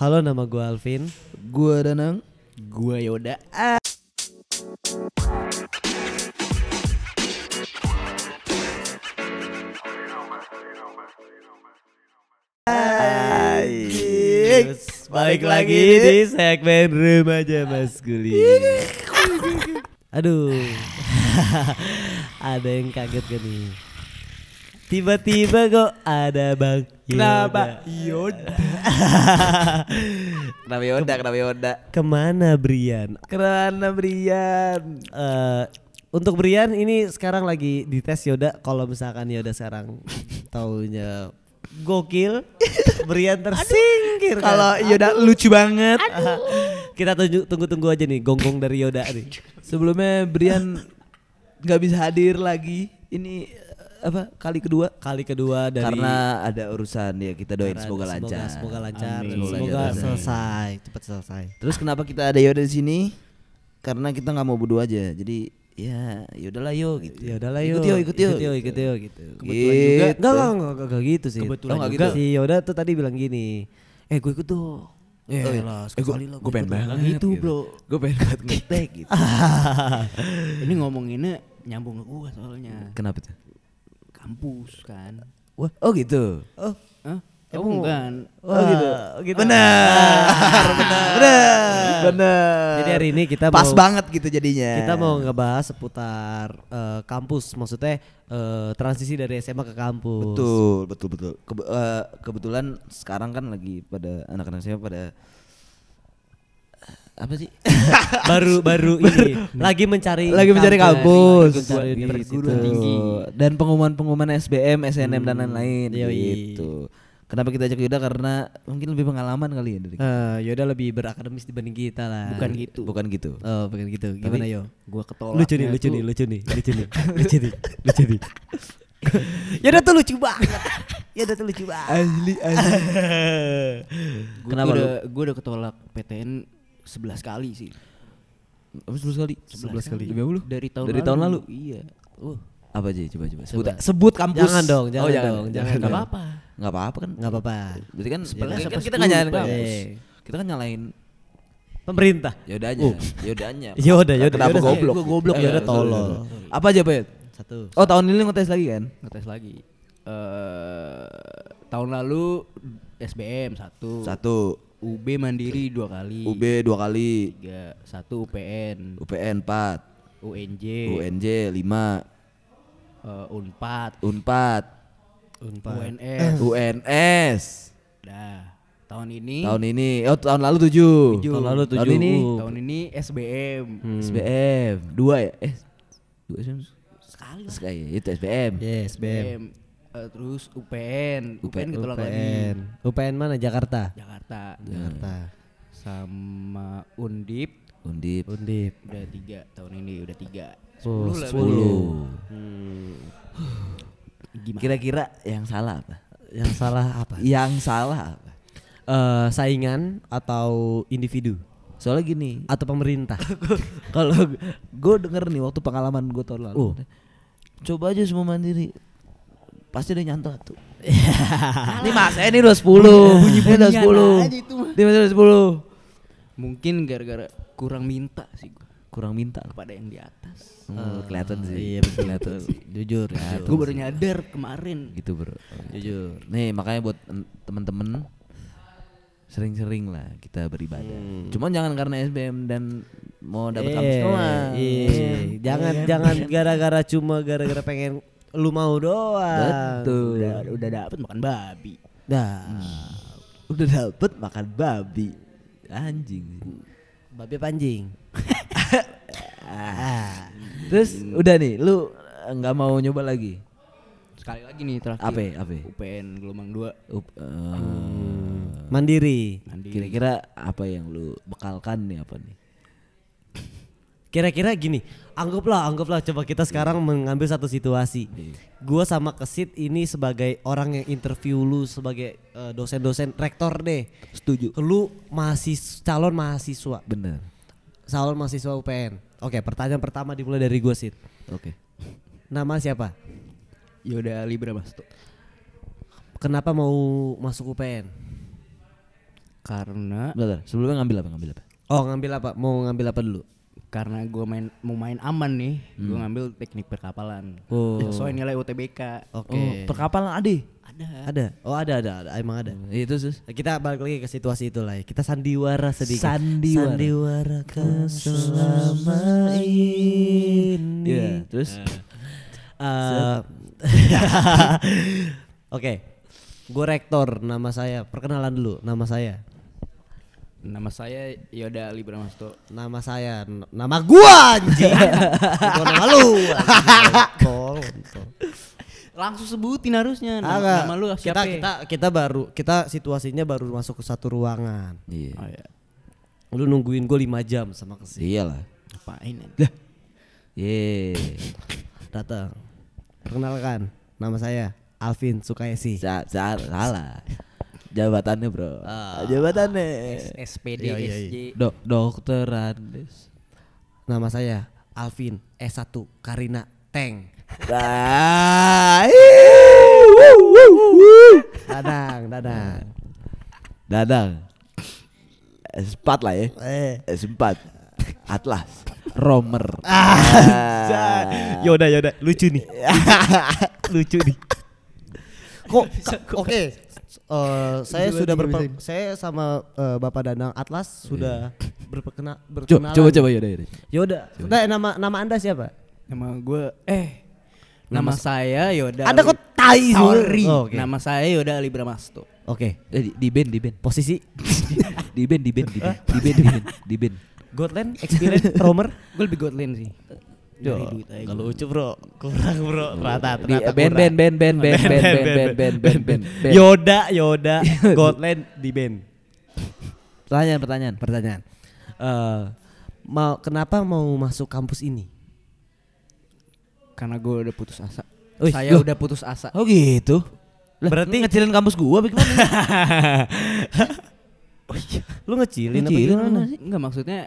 Halo nama gue Alvin. Gua Danang. Gua Yoda. Terus Balik lagi di segmen remaja maskulin. Aduh. Ada yang kaget kan nih Tiba-tiba kok ada Bang Kenapa? Yoda Kenapa Yoda? Kenapa Yoda? Ke mana Brian? Karena Brian. Eh, untuk Brian ini sekarang lagi dites Yoda kalau misalkan Yoda sekarang taunya gokil Brian tersingkir kan. Kalau Yoda lucu banget. kita tunggu tunggu tunggu aja nih gonggong dari Yoda nih Sebelumnya Brian nggak bisa hadir lagi. Ini apa kali kedua? kali kedua dari Karena ada urusan ya kita doain Karena semoga lancar. semoga lancar Amin. Semoga semoga lancar. selesai cepat selesai Terus kenapa kita ada Yoda di sini? Karena kita nggak mau berdua aja. Jadi ya yaudahlah yo gitu. ya udahlah yuk Ikut yo, ikut yo. ikut yo ikut yo gitu Kebetulan juga juga. enggak enggak enggak, enggak, enggak gitu sih Kebetulan Oh, enggak juga gitu. si Yoda tuh tadi bilang gini eh gue ikut tuh Eh, Oh, iya. lah, Eh, gua- sekali lah gua pengen banget gitu, bro. Gue pengen banget ngetek gitu. Ini ngomonginnya nyambung ke gua soalnya. Kenapa tuh? Kampus kan. Wah, oh gitu. Oh, Hah? Emang- Oh bukan. oh gitu. Oh, gitu. Benar, benar, benar. Jadi hari ini kita pas mau- banget gitu jadinya. Kita mau ngebahas seputar eh, kampus, maksudnya eh, transisi dari SMA ke kampus. betul, betul, betul. Kebe- eh, kebetulan sekarang kan lagi pada anak-anak saya pada apa sih? baru baru ini lagi mencari lagi mencari kampus, lagi mencari universitas. tinggi. dan pengumuman-pengumuman SBM, SNM dan Hmm, lain-lain yoi. gitu. Kenapa kita ajak Yuda karena mungkin lebih pengalaman kali ya dari Eh, Yoda lebih berakademis dibanding kita lah. Bukan gitu. Bukan gitu. Oh, bukan gitu. Gimana yo? Gua ketolak. Lucu nih, lucu nih, lucu nih, lucu nih, lucu nih, lucu nih. Yoda tuh lucu banget. Yoda tuh lucu banget. Asli, asli. Kenapa gua lu? udah, gua udah ketolak PTN 11 kali sih. Apa 11 kali? 11 kali. Demi apa lu? Dari tahun Dari lalu. tahun lalu? Iya. Uh, Apa aja coba coba sebut. Coba. Sebut kampus. Jangan dong, jangan oh, dong, jangan Enggak dong. apa-apa. Enggak apa-apa kan? nggak apa-apa. Berarti kan, Sebelas kan kita sepuluh, nggak nyalain kampus. Eh. Kita kan nyalain Pemerintah. Yodanya. Oh. Yodanya. Yoda, Yoda, Kenapa Yoda. goblok? Gua goblok Oh, ya, iya, Yoda tolol. Apa aja, Pak? Satu. Oh, tahun ini ngetes lagi kan? Ngetes lagi. Eh tahun lalu SBM satu. Satu. UB Mandiri dua kali. UB dua kali. Tiga. Satu UPN. UPN 4. UNJ. UNJ 5. eh, Unpad. Unpad. Unpad. UNS. UNS. Dah. Tahun ini. Tahun ini, oh tahun lalu 7. Tujuh. Tahun lalu Tahun tujuh. ini? Tahun ini SBM. Hmm. SBM 2 ya? Eh. 2 SBM. Sekali. Sekali ya, itu SBM. Yes, BM. SBM. Eh, terus UPN. UPN ketolak lagi. UPN. UPN mana? Jakarta. Jakarta. Jakarta. Sama Undip. Undip. Undip. Udah tiga tahun ini udah tiga. Oh, Sepuluh. 10. Hmm. Gimana? Kira-kira yang salah apa? Yang salah apa? Yang salah apa? Eh, saingan atau individu Soalnya gini, atau pemerintah? kalau gue denger nih waktu pengalaman gue tahun lalu, Oh. coba aja semua mandiri, pasti ada nyantot tuh. ini mas, eh, ini udah sepuluh, ini udah sepuluh, ini udah sepuluh. Mungkin gara-gara kurang minta sih gua Kurang minta. kepada yang di atas. Hmm, kelihatan sih. Iya betul kelihatan. Jujur. Kelihatan Gue baru nyadar kemarin. Gitu bro. Jujur. Nih makanya buat en- temen-temen sering-sering lah kita beribadah. Hmm. Cuman jangan karena SBM dan mau dapat Eh, kampus doang. iya. Jangan jangan gara-gara cuma gara-gara pengen lu mau doang. Betul. Udah udah dapet makan babi. Dah. Udah dapet makan babi. Anjing. Babi panjing. Ah. Terus udah nih, lu eh, nggak mau nyoba lagi? Sekali lagi nih terakhir. Apa? Apa? UPN gelombang 2 Up- eh, Mandiri. Mandiri. Kira-kira apa yang lu bekalkan nih apa nih? Kira-kira gini, anggaplah, anggaplah coba kita sekarang mengambil satu situasi. Gua sama Kesit ini sebagai orang yang interview lu sebagai eh, dosen-dosen rektor deh. Setuju. Lu mahasiswa calon mahasiswa, Bener. calon mahasiswa UPN. Oke, pertanyaan pertama dimulai dari gua Sit. Oke. Nama siapa? Yoda Libra Mas. Kenapa mau masuk UPN? Karena Bentar, sebelumnya ngambil apa? Ngambil apa? Oh ngambil apa? Mau ngambil apa dulu? Karena gue main mau main aman nih, gue ngambil teknik perkapalan. Oh. Sesuai nilai UTBK. Oke. Oh, perkapalan ade. Ada. Ada. Oh ada ada, ada. emang ada. Itu sus. Kita balik lagi ke situasi itu lah. ya. Kita sandiwara sedikit. Sandiwara. Sandiwara kau selama ini. Iya, terus Eh, Oke. Gue rektor, nama saya. Perkenalan dulu, nama saya. Nama saya Yoda Ali Bramasto. Nama saya, nama gua anjing. Bukan nama lu. Langsung sebutin harusnya nama, Agak. nama lu kita, siapa? kita kita baru kita situasinya baru masuk ke satu ruangan. iya. Oh ya. Lu nungguin gue 5 jam sama ke sini. Iyalah. Ngapain? Ye. Datang. Perkenalkan, nama saya Alvin Sukaisi. Sa sa salah. Jabatannya, Bro. Ah. Jabatannya. SPD Iya, iya, SJ. Dok, dokter Andes. Nama saya Alvin S1 Karina Teng. Dadang, dadang. Dadang. S4 lah ya. Eh. S4. Atlas. Romer. Ah. Yoda, Yoda, lucu nih. lucu nih. Kok oke. Eh, saya sudah berper, saya sama eh, Bapak Danang Atlas sudah berperkena Coba berkenalan. coba coba Yoda Yoda. Yoda. Nah, nama nama Anda siapa? Nama gue eh nama, saya Yoda. Ada kok tai Sorry. Oh, Oke. Nama saya Yoda Ali Bramasto. Oke. Eh, di, di band di band. Posisi Di band di band di band. Di band di band. Di band. Godland, experience, Romer. Gue lebih godlin sih. Aja Kalau lucu bro, kurang bro, rata band band band band band band band band band band band. Yoda, Yoda, Godland di band. Pertanyaan pertanyaan. Pertanyaan, Eh mau kenapa mau masuk kampus ini? Karena gue udah putus asa. Saya loh. udah putus asa. Oh gitu. Lah, Berarti- lu ngecilin kampus gua bagaimana? Lu ngecilin, apa Ngecilin gimana? mana sih? Enggak maksudnya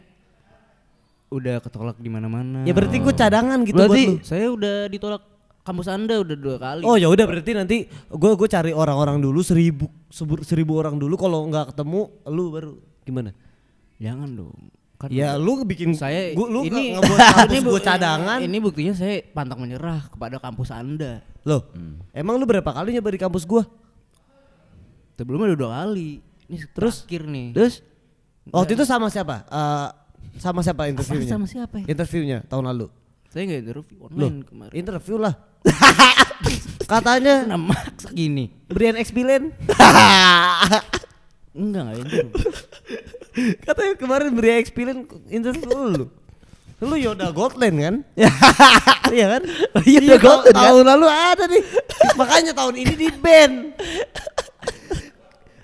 udah ketolak di mana-mana. Ya berarti gue cadangan gitu Berarti- buat lu. saya udah ditolak kampus Anda udah dua kali. Oh ya udah berarti nanti gue gue cari orang-orang dulu seribu sebur- seribu orang dulu kalau nggak ketemu lu baru gimana? Jangan dong. Kan Ya lu bikin saya gua, lu ini nge- ngebuat kampus gue cadangan. Ini buktinya saya pantang menyerah kepada kampus Anda. Loh, emang lu berapa kali nyoba di kampus gua? Sebelumnya udah dua kali. Ini terus terakhir nih. Terus Waktu itu sama siapa? Eh, sama siapa interviewnya? sama siapa ya? Interviewnya tahun lalu. Saya nggak interview Loh, online kemarin. interview lah. Katanya Nah, maksa gini. Brian Expilen. Enggak enggak interview. Katanya kemarin Brian Expilen interview lu. Lu Yoda Gotland kan? iya kan? Iya, Yoda tahun- Gotland kan? Tahun lalu ada nih. Makanya tahun ini di band.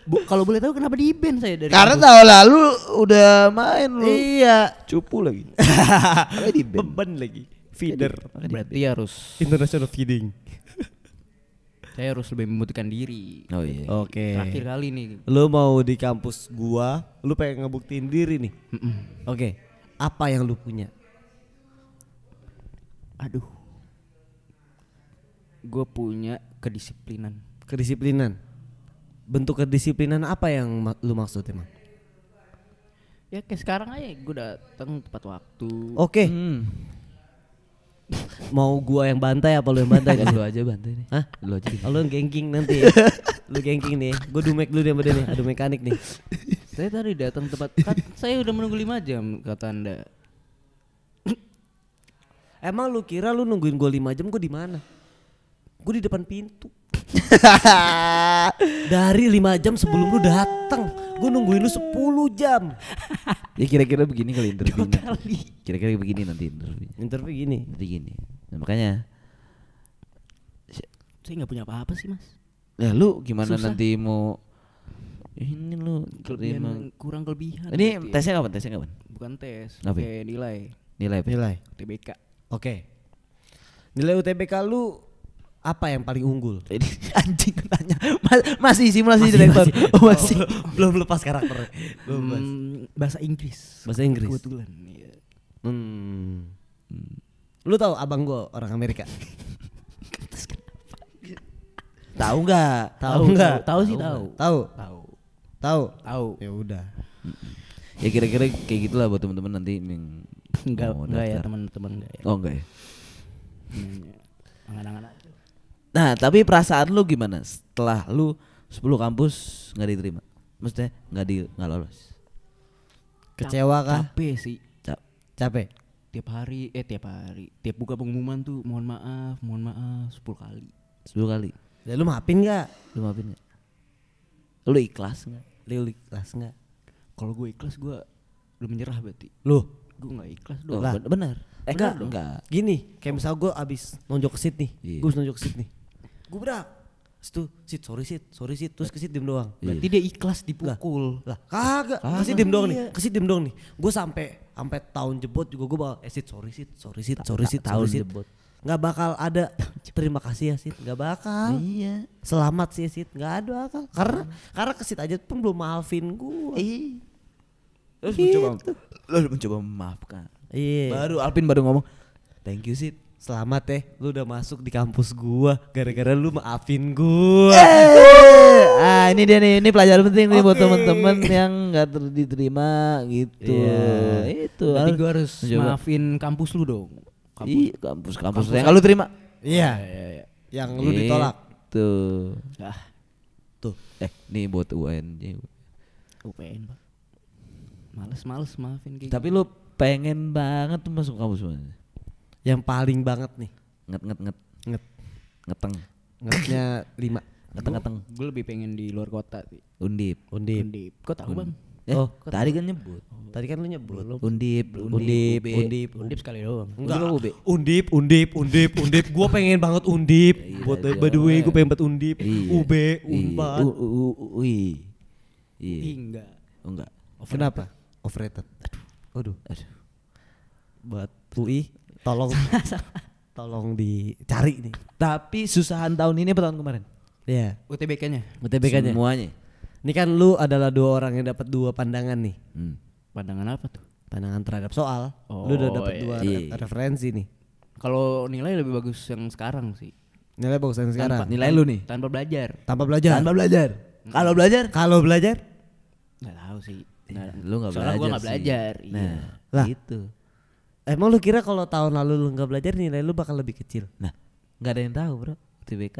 Bu, kalau boleh tahu kenapa di band saya dari karena tahun lalu udah main lu. iya. Cupu lagi. Di band. Beban lagi. Feeder. berarti harus International feeding. saya harus lebih membuktikan diri. Oh iya. Oke. Terakhir kali nih. Lu mau di kampus gua, lu pengen ngebuktiin diri nih. Mm-mm. Oke. Apa yang lu punya? Aduh. Gue punya kedisiplinan. Kedisiplinan. Bentuk kedisiplinan apa yang ma- lu maksud emang? Ya kayak sekarang aja gue datang tepat waktu. Oke. Hmm. Mau gua yang bantai apa lu yang bantai? Ya, lu aja bantai nih. Hah? Lu aja. deh. Oh, lu gengking nanti ya. lu gengking nih. Gue dumek dulu dia sama dia nih. Aduh mekanik nih. Saya tadi datang tepat. kan saya udah menunggu lima jam kata anda. Emang lu kira lu nungguin gua 5 jam gua di mana? Gua di depan pintu. Dari 5 jam sebelum lu datang, gua nungguin lu 10 jam. Ya kira-kira begini kali interviewnya. Kira-kira begini nanti interviewnya. Interview gini. Nanti gini. Nah, makanya Saya nggak punya apa-apa sih mas. ya lu gimana Susah. nanti mau ini lu Kelebihan kurang kelebihan. Ini berarti. tesnya kapan? Tesnya kapan? bukan tes. Apa? Kayak nilai Nilai apa? Nilai. TBK. Oke. Nilai UTBK lu apa yang paling unggul? Ini anjing nanya. Mas- masih simulasi direktur. Oh, masih. belum lepas karakter. Belum lepas. Hmm, bahasa Inggris. Bahasa Inggris. Kebetulan. Iya. Hmm. Lu tahu abang gua orang Amerika? Tahu nggak? Tahu nggak? Tahu sih tahu. Tahu. Tahu. Tahu? Tahu. Ya udah. Ya kira-kira kayak gitulah buat teman-teman nanti yang Enggak, enggak ya teman-teman enggak ya. Oh enggak ya. Hmm, Angan-angan aja. Nah, tapi perasaan lu gimana setelah lu 10 kampus nggak diterima? Maksudnya nggak di nggak lolos. Kecewa kah? Capek sih. Cap. Capek. Tiap hari, eh tiap hari, tiap buka pengumuman tuh mohon maaf, mohon maaf 10 kali. 10 kali. Ya lu maafin nggak? Lu maafin nggak? Lu ikhlas nggak? Lu ikhlas nggak? Kalau gue ikhlas gue belum menyerah berarti. Lu Gue nggak ikhlas dong. Lah. ben- benar. Eh Enggak. enggak, enggak. gini, kayak misal gue abis nonjok ke nih, Iya. gue nonjok ke nih, gue berak, situ sit sorry sit sorry sit terus ke sit diem doang. Berarti dia ikhlas dipukul. Lah kagak, kasih diem doang nih, kasih diem doang nih. Gue sampai sampai tahun jebot juga gue bakal eh sit sorry sit sorry sit sorry sit tahun sorry sit. jebot. Nggak bakal ada terima kasih ya sit, nggak bakal. Iya. Selamat sih sit, nggak ada bakal. Karena karena ke sit aja pun belum maafin gue. Iya. Terus mencoba lu mencoba memaafkan. Iya. Baru Alvin baru ngomong, "Thank you, Sid." Selamat ya, lu udah masuk di kampus gua gara-gara lu maafin gua. ah, ini dia nih, ini pelajaran penting nih buat Oke. teman-teman yang nggak ter- diterima gitu. Iya. Itu. Harus- gue harus mencoba. maafin kampus lu dong. Kampus. Iya, kampus kampus yang kalau terima. Iya. Iya, iya. Yang lu ditolak. Tuh. Ah, Tuh. Eh, nih buat UNJ. UPN, Pak. Males, males maafin kayak Tapi lu pengen banget tuh masuk kampus mana? Yang paling banget nih. Nget nget nget Nget. ngeteng. Ngetnya lima. Ngeteng ngeteng. Gue lebih pengen di luar kota sih. Undip. Undip. Undip. Kok tahu bang? Eh, Oh. tadi kan nyebut. Tadi kan lu nyebut. Undip, Undip, undip, Undip sekali doang. Enggak. Undip? Undip, undip, undip, undip. Gua pengen banget undip. Iya, Buat by the way gua pengen banget undip. Iya. UB, Iya. Unpad. U- u- u- Ui. Iya. Enggak. Oh, enggak. Kenapa? Overrated. Aduh. Waduh. Aduh. Buat UI tolong tolong dicari nih. Tapi susahan tahun ini apa tahun kemarin? Iya. UTBK-nya. UTBK-nya. Semuanya. Ini kan lu adalah dua orang yang dapat dua pandangan nih. Hmm. Pandangan apa tuh? Pandangan terhadap soal. lu udah Oh, dapat iya. dua Iya. re- referensi nih. Kalau nilai lebih bagus yang sekarang sih. Nilai bagus yang sekarang. Tanpa- Nilai lu nih. Tanpa belajar. Tanpa belajar. Tanpa belajar. Kalau belajar? Kalau belajar? Nggak tahu sih. Nggak- Lu nggak Soalnya belajar gua nggak sih. belajar. Iya. Nah, Lah. gitu. Emang lu kira kalau tahun lalu lu nggak belajar nilai lu bakal lebih kecil? Nah, nggak ada yang tahu, Bro. TBK.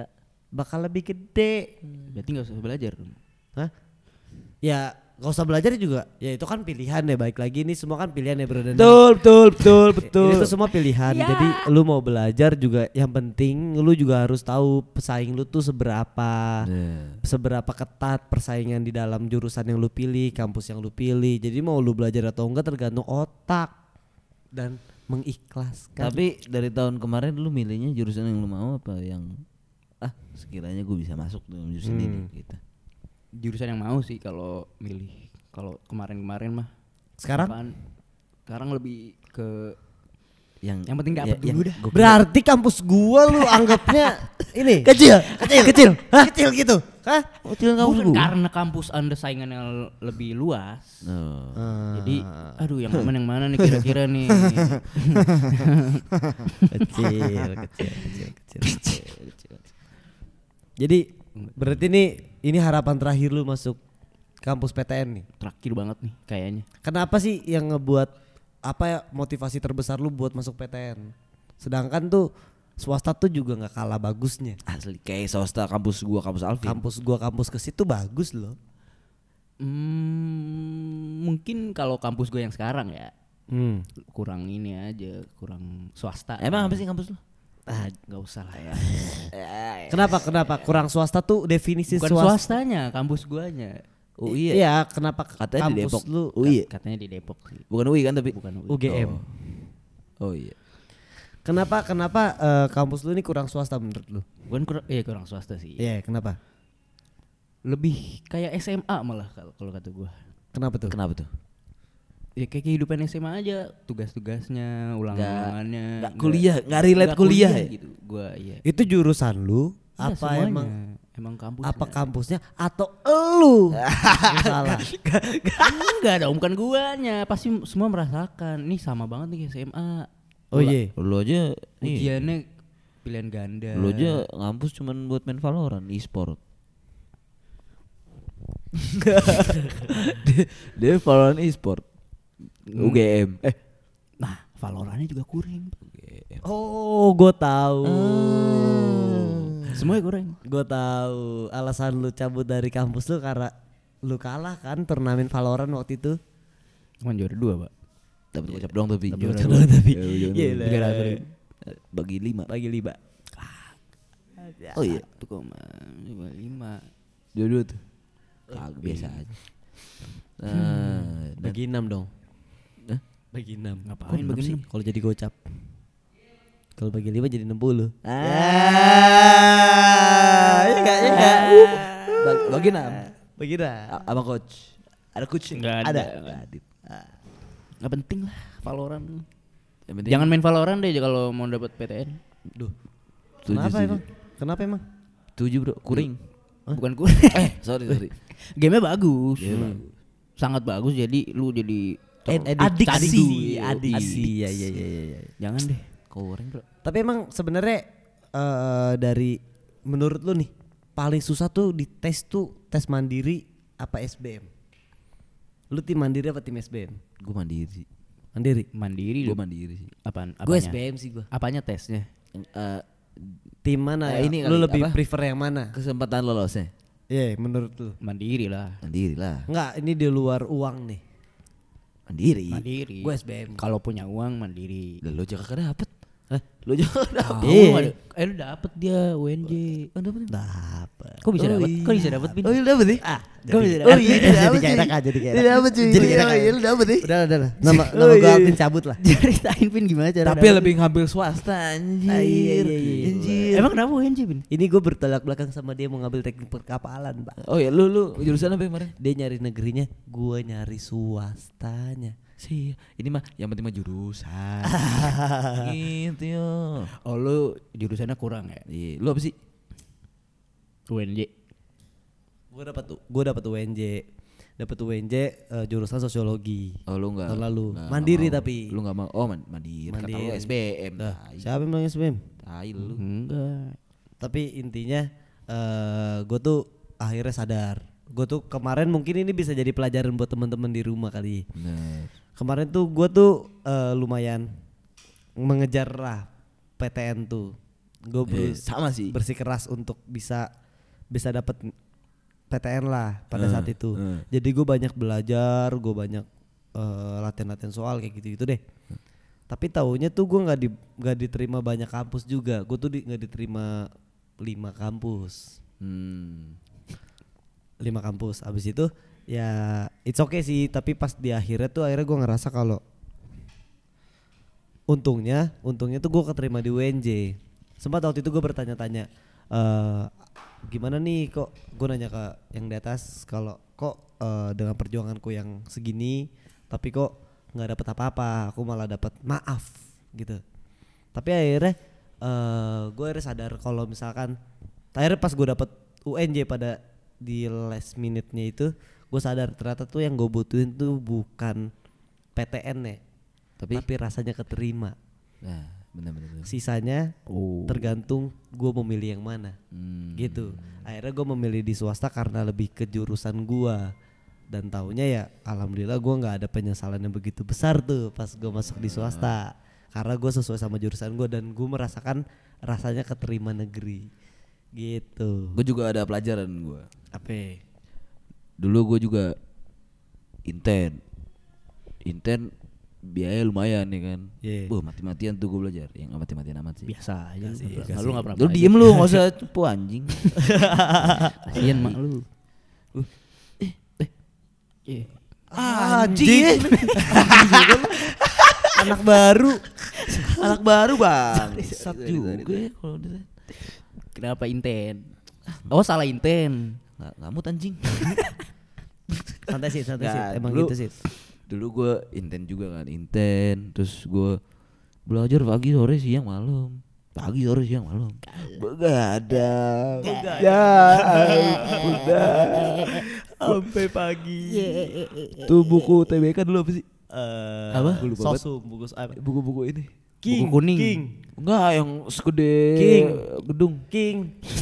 Bakal lebih gede. Berarti nggak usah belajar. dong. Hah? Ya gak usah belajar juga. Ya itu kan pilihan ya. Baik lagi ini semua kan pilihan ya bro. Dan Betul, betul, betul, betul. Ini tuh semua pilihan. Jadi lu mau belajar juga yang penting lu juga harus tahu pesaing lu tuh seberapa. Nah. Seberapa ketat persaingan di dalam jurusan yang lu pilih, kampus yang lu pilih. Jadi mau lu belajar atau enggak tergantung otak dan mengikhlaskan. Tapi dari tahun kemarin lu milihnya jurusan yang lu mau apa yang ah sekiranya gue bisa masuk dalam jurusan Hmm. ini gitu. Jurusan yang mau sih kalau milih. Kalau kemarin-kemarin mah. sekarang apaan? Sekarang lebih ke Yang Yang penting dapet dulu dah. gua berarti kampus gua lu anggapnya ini kecil, kecil kecil Hah? kecil gitu hah kecil kampus Bukan gua. karena kampus anda saingannya l- lebih luas. Oh. Jadi, aduh yang aman yang mana nih kira-kira nih? kecil kecil kecil kecil, kecil, kecil. jadi berarti nih ini harapan terakhir lu masuk kampus PTN nih Terakhir banget nih kayaknya. kenapa sih yang ngebuat apa ya motivasi terbesar lu buat masuk PTN sedangkan tuh swasta tuh juga nggak kalah bagusnya Asli kayak swasta kampus gua kampus Alvin. kampus gua kampus ke situ bagus loh Hmm, mungkin kalau kampus gue yang sekarang ya hmm. kurang ini aja, kurang swasta. Emang apa sih kampus lu? Ah, nggak usah lah ya. kenapa kenapa kurang swasta tuh definisi Bukan swasta swastanya, kampus guanya. Oh iya. iya kenapa Katanya di kampus Depok. lu Oh iya. Katanya di Depok sih. Bukan UI kan tapi Bukan UI. UGM Oh iya. kenapa kenapa eh, kampus lu ini kurang swasta menurut lu Bukan kurang, iya kurang swasta sih. Iya, kenapa? Lebih kayak SMA malah kalau kalau kata gua. Kenapa tuh? Kenapa tuh? Ya kayak kehidupan SMA aja, tugas-tugasnya, ulangannya. nggak kuliah, nggak relate kuliah ya? gitu. Gua iya. Itu jurusan lu Iya, apa semuanya. emang emang kampus apa kampusnya atau elu? Salah. enggak dong bukan guanya pasti semua merasakan nih sama banget nih SMA Oh iya. Lu aja nih. ujiannya pilihan ganda Lu aja ngampus cuman buat main Valorant e-sport. dia, dia Valorant e-sport. UGM. Eh, Nah, Valorantnya juga kuring. UGM. Oh, gue tahu. Semuanya kuring. Gue tahu alasan lu cabut dari kampus lu karena lu kalah kan turnamen Valorant waktu itu. Cuman juara dua, Pak. Dapat gocap doang tapi. Dapat gocap doang tapi. Ya, Iya ratus ribu. Eh, Bagi lima. Bagi lima. Oh iya. Satu koma lima lima. Dua-dua tuh. Kagak biasa aja. Nah, dan- Bagi enam dong. Bagi enam. Ngapain bagi sih? enam? Kalau jadi gocap. Kalau bagi lima jadi 60 Ah, iya enggak, iya enggak. Bagi, bagi enam. Bagi enam. A- Sama coach. Ada coach? Nggak ada. Ada. Nggak ada. Nggak penting lah Valorant. Yang penting Jangan main Valorant deh kalau mau dapat PTN. Duh. Kenapa emang? Kenapa emang? Setuju bro, kuring. Bukan kuring. eh, sorry sorry. Gamenya bagus. Gamenya bagus. Sangat bagus jadi lu jadi Ed- ter- adiksi, candu. adiksi. Ya, ya, ya, ya, ya. Jangan deh. Kuring bro. Tapi emang sebenarnya eh dari menurut lu nih paling susah tuh di tes tuh tes mandiri apa SBM? Lu tim mandiri apa tim SBM? Gue mandiri. Mandiri. Mandiri Gue lu. mandiri sih. Apaan? Gue? SBM sih gue. Apanya tesnya? Eh, Tim mana? Eh, ya? ini lu kali, lebih apa? prefer yang mana? kesempatan lolosnya Iya, menurut lu. Mandiri lah. mandiri lah. Enggak, ini di luar uang nih. Mandiri. Mandiri. Gue SBM. Kalau punya uang mandiri. Lah lo jangan dapet. Hah? Lo jangan dapet. Iya. ada- Eh lu dapet dia UNJ. Oh, dapet. Dapat. Kok bisa Oh, dapet? iya. Kok bisa dapet Bin? Oh iya dapet nih. Ah, Kok bisa dapet? Oh iya jadi dapet kayak aja, jadi kayak dapet cuy. Jadi Oh enak aja. iya lo dapet nih. Udah, udah, udah. Nama Oh, nama gue iya. Alvin cabut lah. Ceritain Pin gimana cara Tapi dapet? lebih ngambil swasta anjir. Ah, iya, iya, iya. Anjir. Emang kenapa UNJ Bin? Ini gue bertolak belakang sama dia mau ngambil teknik perkapalan, Pak. Oh ya lu lu jurusan apa kemarin? Dia nyari negerinya, gue nyari swastanya. Sih, ini mah yang penting mah jurusan. gitu yo. Oh lu jurusannya kurang ya? Iya, lu apa sih? UNJ. Gue dapat gue dapat UNJ. Dapat UNJ eh, jurusan sosiologi. Oh lu enggak. Tahun lalu. enggak Mandiri mau. tapi. Lu enggak mau. Oh, man- mandiri. Kata lu Mandiri. SBM. Tai. siapa yang bilang SBM? Tai lu. Enggak. Tapi intinya eh gue tuh akhirnya sadar. Gue tuh kemarin mungkin ini bisa jadi pelajaran buat teman-teman di rumah kali. Bener. Kemarin tuh gue tuh eh, lumayan mengejar lah PTN tuh. Gue Eh, sama sih. bersikeras untuk bisa bisa dapat PTN lah pada Eh, saat itu. eh. Jadi gue banyak belajar, gue banyak eh, latihan-latihan soal kayak gitu-gitu deh. Tapi taunya tuh gue nggak di nggak diterima banyak kampus juga. Gue tuh di- nggak diterima lima kampus, Hmm. lima kampus. Abis itu ya it's okay sih. Tapi pas di akhirnya tuh akhirnya gue ngerasa kalau untungnya, untungnya tuh gue keterima di UNJ. Sempat waktu itu gue bertanya-tanya, eh gimana nih kok gue nanya ke yang di atas kalau kok eh, dengan perjuanganku yang segini, tapi kok nggak dapat apa-apa, aku malah dapat maaf gitu. Tapi akhirnya eh gue akhirnya sadar kalau misalkan, akhirnya pas gue dapat UNJ pada di last minute-nya itu, gue sadar ternyata tuh yang gue butuhin tuh bukan PTN ya, Tapi tapi rasanya keterima. nah, bener. Sisanya Oh. tergantung gue memilih yang mana, Hmm. gitu. Akhirnya gue memilih di swasta karena lebih ke jurusan gue. Dan taunya ya, alhamdulillah gue nggak ada penyesalan yang begitu besar tuh pas gue masuk di swasta. Karena gue sesuai sama jurusan gue dan gue merasakan rasanya keterima negeri, gitu. Gue juga ada pelajaran gue. Apa? Dulu gue juga inten. Inten biaya lumayan ya kan. Iya. Wah mati-matian tuh gue belajar. Yang mati-matian amat sih. Biasa aja lu. Kasih, Nggak- kasih. Lu enggak pernah. Lu diem lu nggak usah cepu anjing. Kasian mak lu. Eh. Anjing. Anak baru. Anak baru bang. Sat Sorry, juga sorry. kalau Kenapa inten? Oh salah inten. Nggak ngamut anjing. Santai sih, santai sih. Nggak, Emang dulu- gitu sih. Dulu gue inten juga kan inten. Terus gue belajar pagi sore siang malam. Pagi sore siang malam. Begadang. Ya udah. Sampai pagi. Tuh buku TBK dulu apa sih? Eh, Apa? Sosum, buku? Buku-buku ini. King, Buku kuning. King, Enggak yang segede King. gedung. King,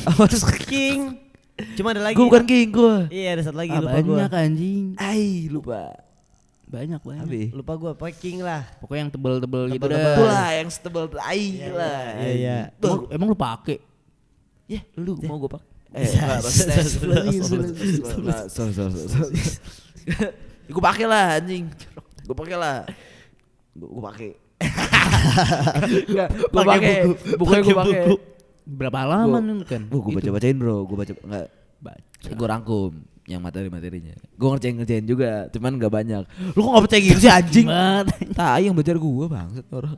Apa? King. Cuma ada lagi. Gue bukan king gue. Iya, ada satu lagi Ah, lupa gua. banyak anjing. Ai lupa. Banyak banyak. Abi. Lupa gua, pokoknya king lah. Pokoknya yang tebel-tebel gitu Tebel-tebel. dah. Itulah yang setebal ai lah. iya, iya. Emang, emang lu pakai? Ya, lu mau gue pakai? Eh. Gue pakai lah anjing. Gue pakai lah. Gue pakai. Gue Pakai pakai. buku, Bukannya gue pakai. Berapa halaman lu kan? Gue gue baca bacain bro, gue baca enggak. Baca. Gue rangkum yang materi-materinya. Gue ngerjain ngerjain juga, cuman gak banyak. Lu kok gak percaya gitu sih anjing? Tai yang belajar gue bangsat orang.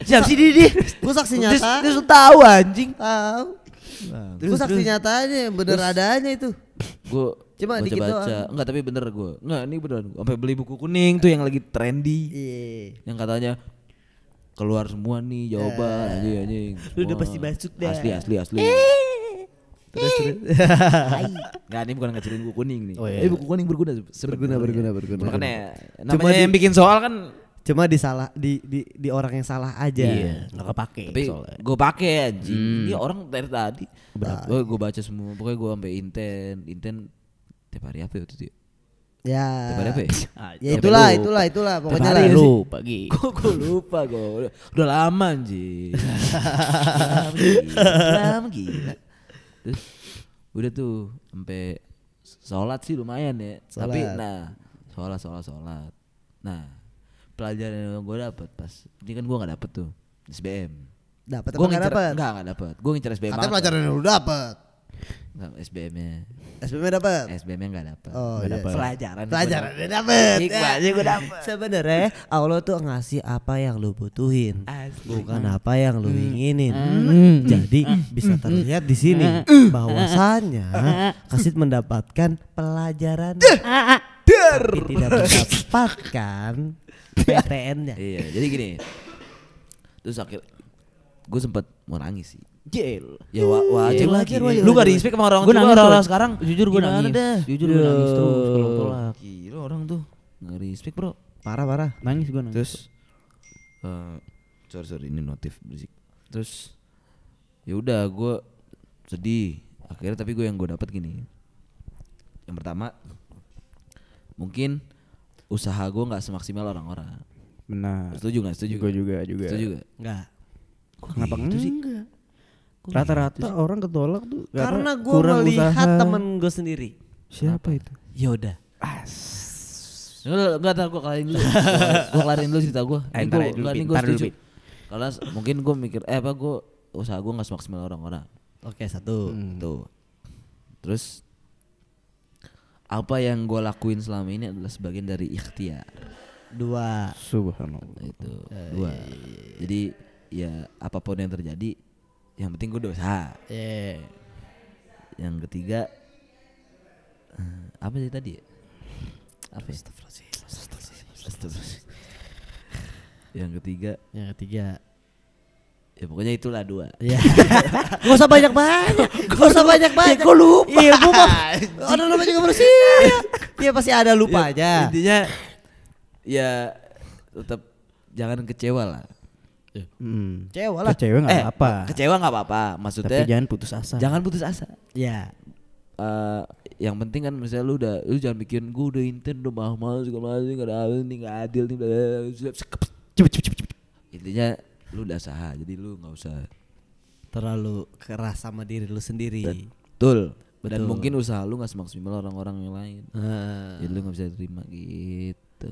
Siap sih dia. Gua saksi nyata. dia sudah tahu anjing. Tahu. Gua saksi nyatanya, bener adanya itu. gue Cuma baca dikit baca doang. enggak tapi bener gue enggak ini beneran sampai beli buku kuning tuh yang lagi trendy Iya. yang katanya keluar semua nih jawaban anjing anjing. Lu udah pasti masuk dah. asli asli asli. Terus terus. Nggak ini bukan ngecilin buku kuning nih. Oh, iya. eh buku kuning berguna. Berguna, berguna, berguna. makanya Cuma namanya di- yang bikin soal kan Cuma di salah di di di orang yang salah aja. Iya, enggak kepake tapi soalnya. gue pakai anjing. Hmm. ini orang dari tadi. Gue gue baca semua. Pokoknya gue sampai inten inten tiap hari apa ya waktu itu ya? Apa ya Ah, Ya itulah, lupa. itulah, itulah. Pokoknya lah. hari lu sih. pagi. Kok gue lupa gue udah, lama anjing lama gila. Terus udah tuh sampai sholat sih lumayan ya tapi Sholat. nah sholat sholat sholat nah pelajaran yang gue dapet pas ini kan gue nggak dapet tuh SBM Dapat apa gue enggak dapat? enggak enggak dapet gue ngincer SBM Katanya apa? pelajaran yang lu dapat. Enggak, SBM nya SBM dapat. SBM nya enggak dapet Oh, iya. dapet. pelajaran Pelajaran yang dapat. Hikmah sih gue dapet Sebenarnya Allah tuh ngasih apa yang lu butuhin, Asli. bukan apa yang lu inginin. Hmm. Jadi bisa terlihat di sini bahwasannya Kasit mendapatkan pelajaran tapi tidak mendapatkan PTN-nya. Iya, jadi gini. Terus akhir gue sempat mau nangis sih. Jail. Ya wa wajar lah wajar, gini. wajar, Lu gak respect sama orang Gue tua nangis orang-orang sekarang. Jujur gue Gimana nangis. dah? Jujur gue nangis terus kalau tolak. Gila orang tuh nggak respect bro. Parah parah. Nangis gue nangis. Terus, eh sorry sorry ini notif berisik. Terus, ya udah gue sedih. Akhirnya tapi gue yang gue dapat gini. Yang pertama, mungkin usaha gue nggak semaksimal orang-orang. benar. Setuju nggak? Setuju. Gue nggak? juga juga. Setuju gak? Enggak. Kenapa gitu sih? Rata-rata orang ketolak tuh Karena gue kurang melihat usaha. temen gue sendiri. Siapa itu? Yoda. Enggak, enggak ntar gue kelarin dulu. gue kelarin dulu cerita gue. Eh, ntar aja dulu, enggak, ini Pin. gue Ntar dulu. Karena mungkin gue mikir, eh apa gue usaha gue gak semaksimal orang-orang. Oke satu. Tuh. Terus apa yang gue lakuin selama ini adalah sebagian dari ikhtiar. Dua. Subhanallah. Itu dua. Jadi ya apa pun yang terjadi, yang penting gue usaha. Eh. Yang ketiga, eh, apa sih tadi? ya? Apa ya? Yang ketiga, Yang ketiga. ya pokoknya itulah dua. Ya. Gak usah banyak banyak. Gak usah banyak banyak. Gue lupa. Iya, gue mah. Ada namanya juga manusia. Iya pasti ada lupanya. Intinya ya tetap jangan kecewa lah. Hmm. Cewek lah. Kecewa nggak eh, apa. Kecewa nggak apa-apa. Tapi Maksudnya jangan putus asa. jangan putus asa. Ya. Eh, yang penting kan misalnya lu udah lu jangan mikirin gue udah intent udah mahal segala macam nggak ada adil nih nggak adil nih. Cepet cepet cepet. intinya lu udah usaha jadi lu nggak usah Terlalu keras sama diri lu sendiri. betul dan Betul. mungkin usaha lu nggak semaksimal orang-orang yang lain Nah, jadi lu nggak bisa terima gitu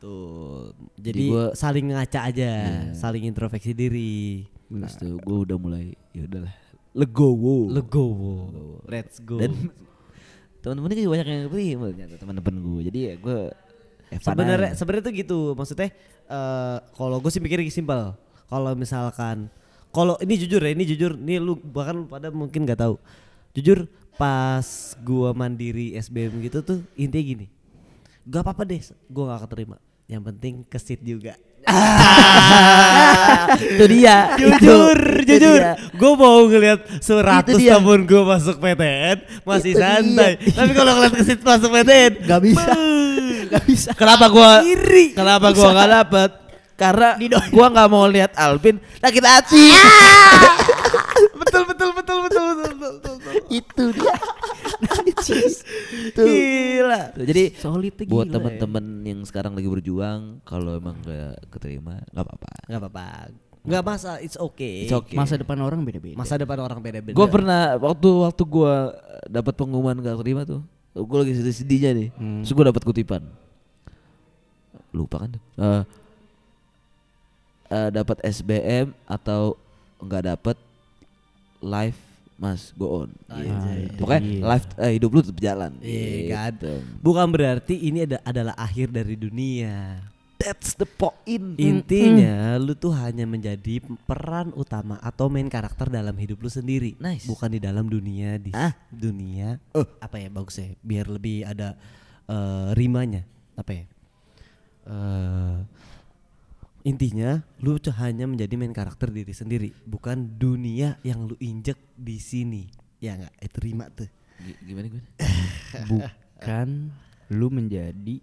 betul. Jadi Jadi gua- saling ngaca aja, Iya. saling introspeksi diri. terus tuh gue udah mulai ya udahlah legowo Legowo. Let's go. dan teman-teman juga banyak yang terima ternyata teman-teman gue jadi ya gue Sebenarnya sebenarnya tuh gitu maksudnya eh kalau gue sih mikirnya simpel. Kalau misalkan kalau ini jujur ya, ini jujur, ini lu bahkan lu pada mungkin nggak tahu. Jujur pas gua mandiri SBM gitu tuh intinya gini. Gak apa-apa deh, gua gak keterima. Yang penting kesit juga. Itu dia. jujur, Itu- jujur. Gue mau ngeliat seratus tahun gue masuk PTN masih Itu santai. dia. Tapi kalau ngeliat kesit masuk PTN, Gak bisa. Gak bisa. kenapa gue iri. kenapa gue nggak dapet karena gue nggak mau lihat Alvin sakit hati betul betul betul betul betul betul. betul. Itu dia. Gila. Jadi Solid tuh buat ya. teman-teman yang sekarang lagi berjuang, kalau emang gak keterima, nggak apa-apa. Nggak apa-apa. Nggak masa, it's okay. It's okay. Masa depan orang beda-beda. Masa depan orang beda-beda. Gue pernah waktu waktu gue dapat pengumuman gak terima tuh, gue lagi sedih-sedihnya nih, Hmm. terus gue dapat kutipan, lupa kan tuh, Eh, eh, dapat SBM atau nggak dapat life mas go on. Gitu. Anjay. Pokoknya Iya. life eh, hidup lu tetap jalan. Iya kan. Gitu. Bukan berarti ini ada, adalah akhir dari dunia. That's the point. Intinya lu tuh hanya menjadi peran utama atau main karakter dalam hidup lu sendiri. Nice. Bukan di dalam dunia di Ah. dunia. Eh, apa ya bagus ya? Biar lebih ada eh, rimanya. Apa ya? Eh intinya lu tuh hanya menjadi main karakter diri sendiri, bukan dunia yang lu injek di sini. Ya enggak? Itu rima tuh. Gi- Gimana gue? Bukan lu menjadi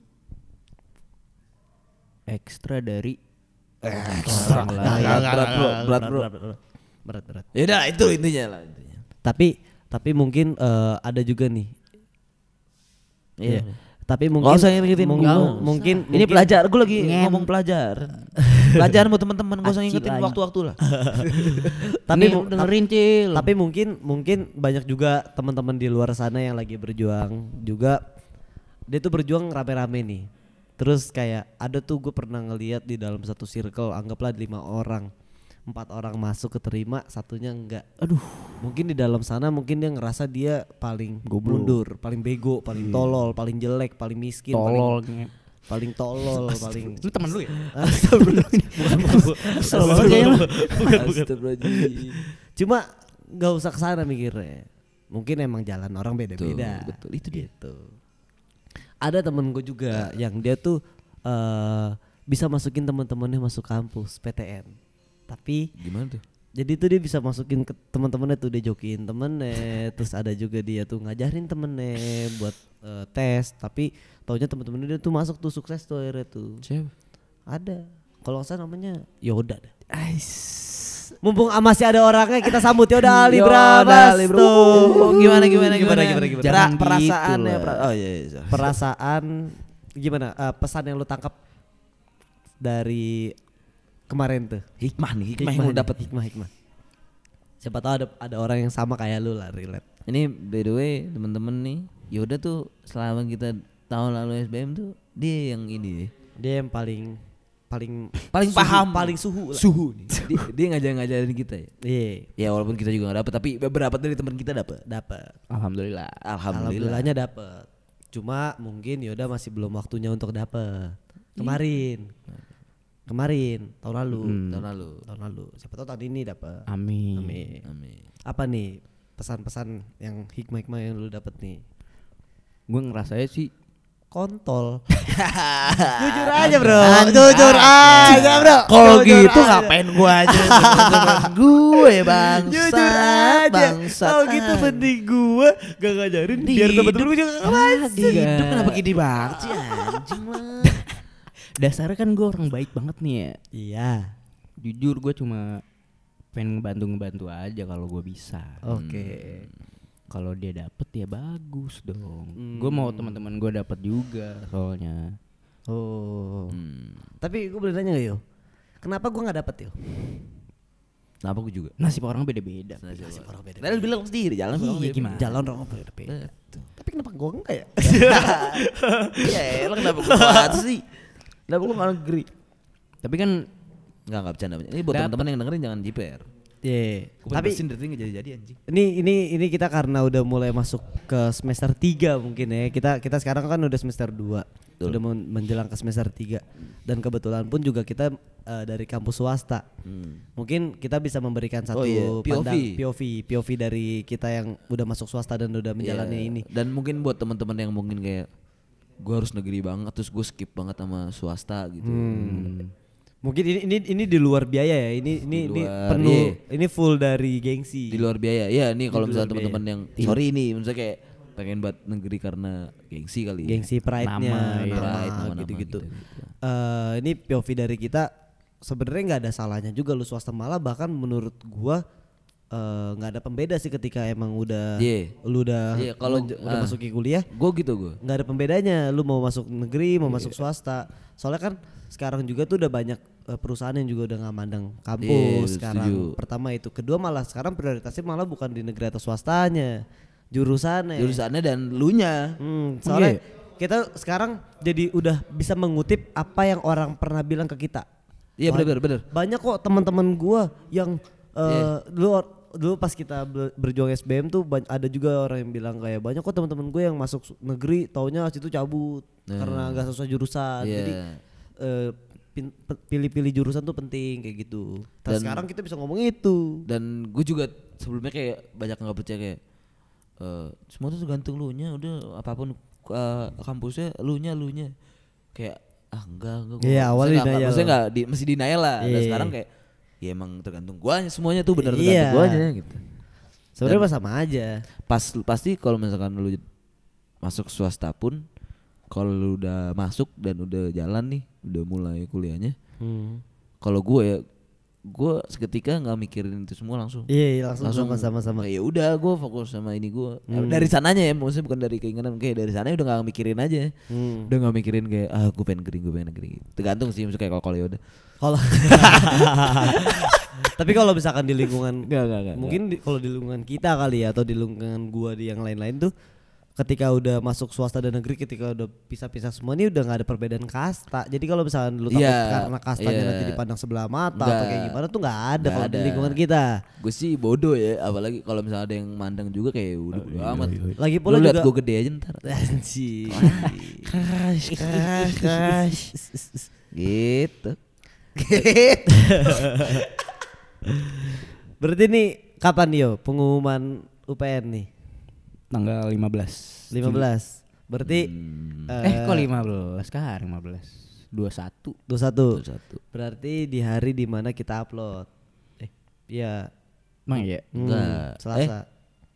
ekstra dari lain. Berat, berat, bro, berat, bro. Berat, berat. Ya udah itu intinya lah intinya. Tapi tapi mungkin eh, ada juga nih. Iya. Tapi mungkin Nggak usah ngingetin mungkin, gua. mungkin Ini pelajar, gue lagi Ngem. ngomong pelajar. Pelajaran buat teman-teman, gak usah aja. waktu-waktu lah. tapi mu- dengerin cil. tapi mungkin mungkin banyak juga teman-teman di luar sana yang lagi berjuang juga dia tuh berjuang rame-rame nih terus kayak ada tuh gue pernah ngeliat di dalam satu circle anggaplah lima orang empat orang masuk keterima satunya enggak aduh mungkin di dalam sana mungkin dia ngerasa dia paling Goblok. mundur paling bego paling tolol paling jelek paling miskin tolol paling, paling tolol paling lu teman lu ya Astagfirullahaladzim. Cuma nggak usah ke sana mikirnya. Mungkin emang jalan orang beda-beda. Betul, betul. Itu dia. Gitu. Ada temen gue juga yang dia tuh eh bisa masukin teman-temannya masuk kampus PTN. Tapi Gimana tuh? jadi tuh dia bisa masukin ke teman-temannya tuh dia jokiin temennya, terus ada juga dia tuh ngajarin temennya buat eh, tes. Tapi taunya teman-temannya dia tuh masuk tuh sukses tuh akhirnya tuh. Siapa? Ada. Kalau salah namanya Yoda. dah. Mumpung ah, masih ada orangnya kita sambut Yoda Ali Yoda Ali, bro. Oh, gimana, gimana, gimana? gimana gimana. Jangan Pra- perasaannya, gitu lah. pra- oh iya, iya. Perasaan gimana? Eh, pesan yang lu tangkap dari kemarin tuh. Hikmah nih, hikmah, yang lu dapat. hikmah hikmah. Siapa tahu ada ada orang yang sama kayak lu lah relate. Ini by the way teman-teman nih, Yoda tuh selama kita tahun lalu SBM tuh dia yang ini. Dia yang paling paling Paling suhu- paham. paling suhu lah. Suhu nih. dia, dia ngajar-ngajarin kita ya. Iya, Ya walaupun kita juga gak dapet tapi beberapa dari teman kita dapet. dapat. alhamdulillah Alhamdulillah. Alhamdulillahnya dapet. Cuma mungkin Yoda masih belum waktunya untuk dapet. Kemarin. Kemarin tahun lalu. Hmm. Tahun lalu. Tahun lalu. Siapa tahu tahun ini dapet. amin Amin. Amin. Apa nih pesan-pesan yang hikmah-hikmah yang lu dapet nih? gue ngerasanya sih Kontol. Jujur aja bro. Jujur aja bro. Kalau gitu aja. ngapain gua aja gue bangsa Jujur aja. bangsa Kalau gitu mending gue gak ngajarin biar temen-temen gue juga gak masuk. hidup kenapa gini banget sih anjing lah dasarnya kan gue orang baik banget nih ya Iya. jujur gue cuma pengen ngebantu ngebantu aja kalau gue bisa Oke. kalau dia dapet ya bagus dong Hmm. gue mau teman-teman gue dapet juga soalnya Oh. Hmm. Tapi gue boleh nanya gak yo? Kenapa gue gak dapet yo? Kenapa gue juga nasib orang beda-beda Nasib orang beda. Tadi bilang sendiri jalan Iya, orang beda. gimana? Jalan orang beda-beda. Tapi kenapa gue enggak ya? Iya, emang kenapa gue banget sih? Kenapa gue gak negeri? tapi kan Enggak, enggak bercanda. Ini buat teman-teman yang dengerin jangan jiper. Iya. Tapi Tapi bersin dari nggak jadi-jadi anjing. ini ini ini kita karena udah mulai masuk ke semester 3 mungkin ya. Kita kita sekarang kan udah semester 2. Betul. Udah men- menjelang ke semester 3. Dan kebetulan pun juga kita eh, dari kampus swasta. Hmm. Mungkin kita bisa memberikan satu Oh iya, POV. pandang POV POV dari kita yang udah masuk swasta dan udah menjalani Iya. ini. Dan mungkin buat teman-teman yang mungkin kayak gue harus negeri banget terus gue skip banget sama swasta gitu. Hmm. Mungkin ini ini ini di luar biaya ya. Ini ini Di ini luar, penuh iya. ini full dari gengsi. Di luar biaya. Ya nih kalau misalnya luar teman-teman yang sorry ini misalnya kayak pengen buat negeri karena gengsi kali ya. gengsi pride-nya, Nama, nama. Pride, nama-nama gitu-gitu. gitu-gitu. Eh, ini POV dari kita sebenarnya nggak ada salahnya juga lu swasta malah bahkan menurut gua eh, nggak ada pembeda sih ketika emang udah Iya. lu udah Iya, kalau j- udah ah. masuki kuliah Gue gitu gue. nggak ada pembedanya lu mau masuk negeri mau Iya. masuk swasta soalnya kan sekarang juga tuh udah banyak eh, perusahaan yang juga udah nggak mandang Iya, kampus sekarang setuju. pertama itu kedua malah sekarang prioritasnya malah bukan di negeri atau swastanya jurusannya Jurusannya dan lu nya. Hmm, soalnya Iya. kita sekarang jadi udah bisa mengutip apa yang orang pernah bilang ke kita Iya bener bener bener. banyak kok teman-teman gua yang eh, Iya. dulu dulu pas kita ber- berjuang SBM tuh ada juga orang yang bilang kayak banyak kok teman-teman gue yang masuk su- negeri taunya situ cabut karena nggak sesuai jurusan. Iya. jadi eh, pe- pilih-pilih jurusan tuh penting kayak gitu. Dan Dan- sekarang kita bisa ngomong itu. Dan gue juga sebelumnya kayak banyak nggak percaya kayak eh semua tuh tergantung lu nya udah apa pun eh, kampusnya lu nya lu nya. Kayak ah enggak enggak Iya, nggak- awalnya nggak- masih denial lah. Dan Iya. sekarang kayak ya emang tergantung guanya semuanya tuh benar Iya. tergantung guanya gitu. Sebenarnya mah sama aja. pas pasti kalau misalkan lu masuk swasta pun kalau lu udah masuk dan udah jalan nih udah mulai kuliahnya Hmm. kalau gue ya gue seketika nggak mikirin itu semua langsung. Iya iya, langsung, sama sama sama. kayak ya udah gue fokus sama ini gue dari sananya ya maksudnya bukan dari keinginan kayak dari sana udah nggak mikirin aja. Hmm. udah nggak mikirin kayak ah gue pengen negeri gue pengen negeri tergantung sih maksudnya kayak kalau kalau ya udah Kalau Tapi kalau misalkan di lingkungan Nggak, nggak, nggak, mungkin di- kalau di lingkungan kita kali ya atau di lingkungan gua di yang lain-lain tuh ketika udah masuk swasta dan negeri ketika udah pisah-pisah semua ini udah nggak ada perbedaan kasta. Jadi kalau misalkan lu takut Iya, karena kastanya iya. nanti dipandang sebelah mata atau Nggak. kayak gimana tuh nggak ada kalau di lingkungan kita. gue sih bodoh ya apalagi kalau misalnya ada yang mandang juga kayak udah bodo amat Lagi lu pula liat juga gue gede aja ntar Anjir. crash gitu Berarti nih kapan yo pengumuman UPN nih? Tanggal 15. 15. Berarti Eh, kok 15 sekarang 15. 21. 21. satu Berarti di hari di mana kita upload. Eh, iya. Emang iya. Hmm, Enggak. Selasa.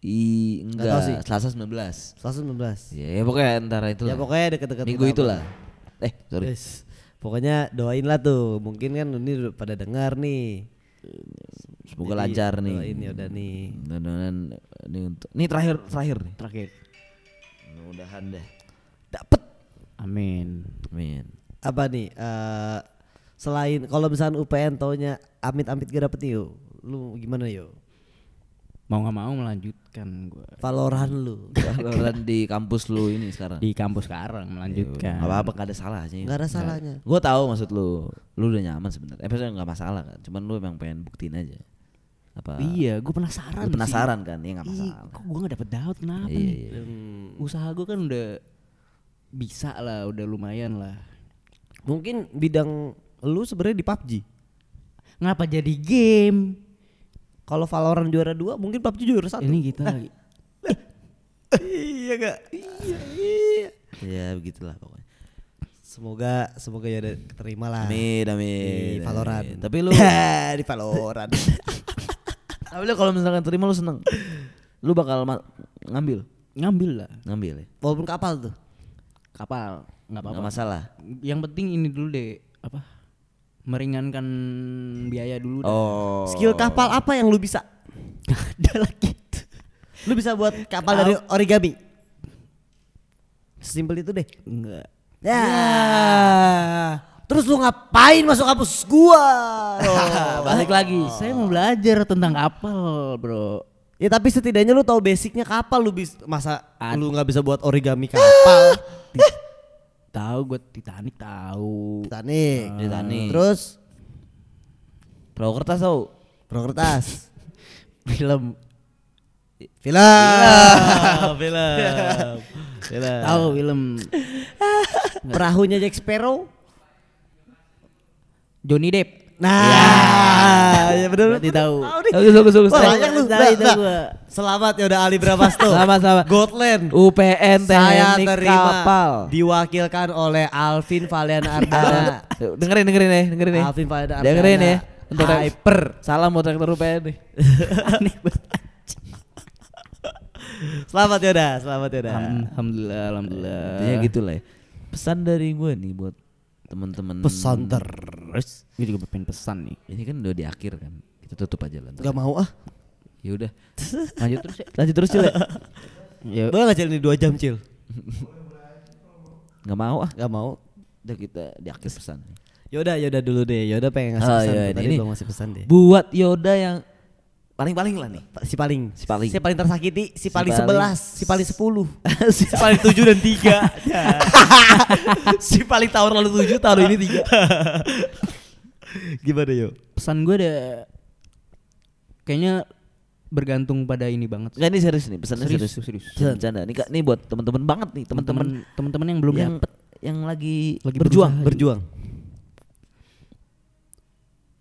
i Nggak tahu sih. enggak Selasa 19 Selasa 19. ya, ya pokoknya antara itu Ya pokoknya deket-deket minggu itulah eh sorry Yes. Pokoknya doain lah tuh. Mungkin kan ini udah pada dengar nih. semoga Jadi, lancar nih Doain ya udah nih. mudah-mudahan ini untuk ini terakhir terakhir nih Terakhir. mudah-mudahan deh Dapet Amin. amin apa nih? eh selain kalau misalnya UPN taunya amit-amit gak dapet nih yo. Lu gimana yo? Mau nggak mau melanjutkan gua Valorant lu. Valorant di kampus lu ini sekarang di kampus sekarang melanjutkan. Gak apa-apa gak ada salahnya Gak ada salahnya. Gue tahu maksud lu Lu udah nyaman sebenarnya Eh maksudnya gak masalah kan Cuman lu emang pengen buktiin aja Apa Iya, gue penasaran. Lu sih. penasaran kan Ya gak Ih, masalah kok gue gak dapet daun kenapa Iya, nih? iya. Hmm, Usaha gue kan udah bisa lah, udah lumayan lah. mungkin bidang lu sebenarnya di PUBG. Ngapa jadi game? Kalau Valorant juara dua, mungkin PUBG juara satu. Ini kita lagi. iya gak? Iya, iya. Ya begitulah pokoknya Semoga semoga ya ada keterima lah. Amin Di amin Valorant. amin. Tapi lu di Valorant. Tapi lu kalau misalkan terima lu seneng Lu bakal ngambil Ngambil lah Ngambil ya Walaupun kapal tuh. kapal, nggak Gak apa-apa. masalah Yang penting ini dulu deh, apa? Meringankan biaya dulu. dah. Oh Skill kapal apa yang lu bisa? Nggak ada lagi. Lu bisa buat kapal dari origami. Simpel itu deh. Enggak. Ya. Terus lu ngapain masuk kampus gua? Balik lagi Saya mau belajar tentang kapal, bro. ya tapi setidaknya lu tahu basicnya kapal lu bisa masa Ad- lu nggak bisa buat origami kapal. Tahu gue Titanic tahu. Titanic. Titanic. Terus Perahu kertas tau pro kertas. Film Film. Film. Film. tahu film Perahunya Jack Sparrow. Johnny Depp. Nah, ya benar. Berarti tahu. Bagus bagus bagus banyak lu. Nah. Selamat ya udah Ali Bravasto. Selamat, selamat. Gotland. UPN Saya teknik terima kapal diwakilkan oleh Alvin Valian Ardana. Dengerin dengerin nih dengerin nih Alvin Valian Ardana. dengerin ya untuk Hyper. salam buat rektor UPN nih. Selamat ya udah, selamat ya udah. Alham- Alhamdulillah, alhamdulillah. Intinya gitu lah ya. pesan dari gue nih buat teman-teman Pesan terus. Gue juga pengen pesan nih. ini kan udah di akhir kan kita tutup aja lah ntar. Gak mau ah. Ya udah. Lanjut terus ya. Lanjut terus Cil. ya. Ya, Boleh nggak Cil ini 2 jam Cil? Nggak mau ah. Gak mau. Udah kita di akhir pesan. Yaudah, yaudah dulu deh. Yaudah pengen ngasih Oh, pesan. iya, tuh. ini- Tadi ini. belum ngasih pesan deh. Buat Yoda yang paling-paling lah nih. Si paling, Si paling. si paling tersakiti, si paling paling- sebelas, si paling sepuluh, si paling tujuh dan tiga, si paling tahun lalu tujuh, tahun ini tiga. Gimana yo? pesan gue ada kayaknya bergantung pada ini banget. Enggak ini serius nih, pesannya serius. Serius, serius. Pesan bercanda. Nih Kak, nih buat teman-teman banget nih, teman-teman Teman-teman yang belum yang dapet yang lagi, Lagi berjuang. berusaha. Berjuang.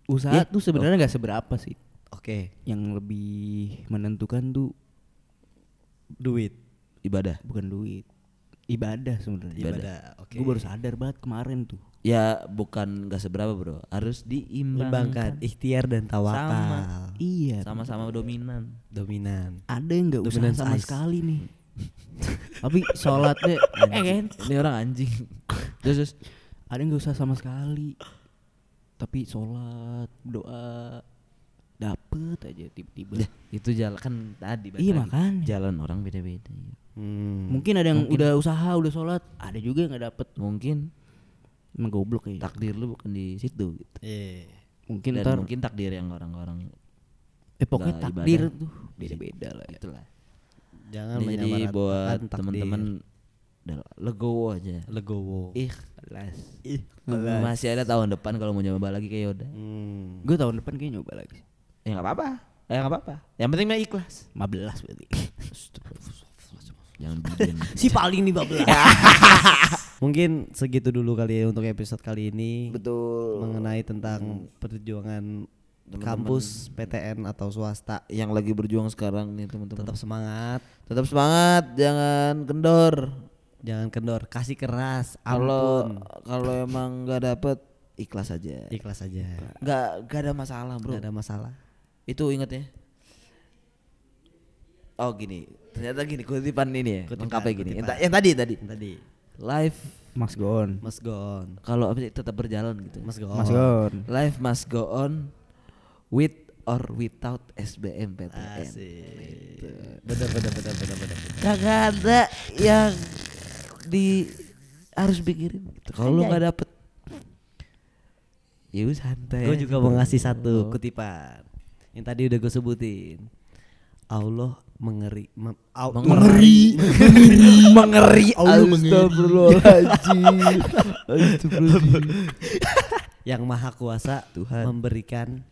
usaha Ya. tuh sebenarnya nggak seberapa sih. Oke, Yang lebih menentukan tuh duit. Ibadah. bukan duit, ibadah sebenarnya. Ibadah. Oke. Gue baru sadar banget kemarin tuh. Ya bukan nggak seberapa bro, harus Imbangkan diimbangkan. ikhtiar dan tawakal. Sama. Iya. Sama-sama dominan. Dominan. Ada yang nggak usaha Dominance sama ice. sekali nih. Tapi sholatnya, eh kan? Ini orang anjing. terus, terus Ada yang nggak usah sama sekali. Tapi sholat, doa, dapet aja tiba-tiba. Ya, itu jalan kan tadi Iya, makanya. Jalan orang beda-beda. Hmm. Mungkin ada yang Mungkin. udah usaha, udah sholat, ada juga yang nggak dapet. Mungkin Emang goblok ya. takdir lu bukan di situ gitu. Iya. Mungkin Dan ntar, mungkin takdir yang orang-orang eh pokoknya takdir ibadah. tuh beda-beda lah ya. itulah. Jangan jadi buat teman-teman udah legowo aja. legowo. Ikhlas. Ih, Masih ada tahun depan kalau mau nyoba lagi kayak Yoda. Hmm. Gue tahun depan kayaknya nyoba lagi. Ya nggak apa-apa. Ya nggak apa-apa. Yang penting mah ikhlas. 15 berarti. Jangan. Si paling nih bablas. Mungkin segitu dulu kali ya untuk episode kali ini Betul. mengenai tentang perjuangan Teman-teman. kampus PTN atau swasta. Yang lagi berjuang sekarang nih teman-teman. Tetap semangat, Tetap semangat, jangan kendor. jangan kendor, kasih keras, Kalau kalau emang nggak dapet ikhlas aja. Ikhlas aja. Nggak nggak ada masalah bro. Gak ada masalah. Itu inget ya. Oh gini, ternyata gini kutipan ini ya, Kutipan, lengkapnya gini. Yang, kutipan. ta- yang tadi tadi. Tadi Life Mas Gon. Mas Gon. kalau apa tetap berjalan gitu. Mas Gon. Mas Gon. Life must go on with or without SBM PTN. Asik. Bener bener bener bener bener. Kagak ada yang di harus pikirin gitu. Kalau lu nggak dapet Ya santai. Gue juga mau ngasih satu kutipan yang tadi udah gue sebutin. Allah mengeri, mem- au- Mengeri. mengeri, Allah mengeri. Astagfirullahaladzim. Astagfirullahaladzim. Yang maha kuasa Tuhan. memberikan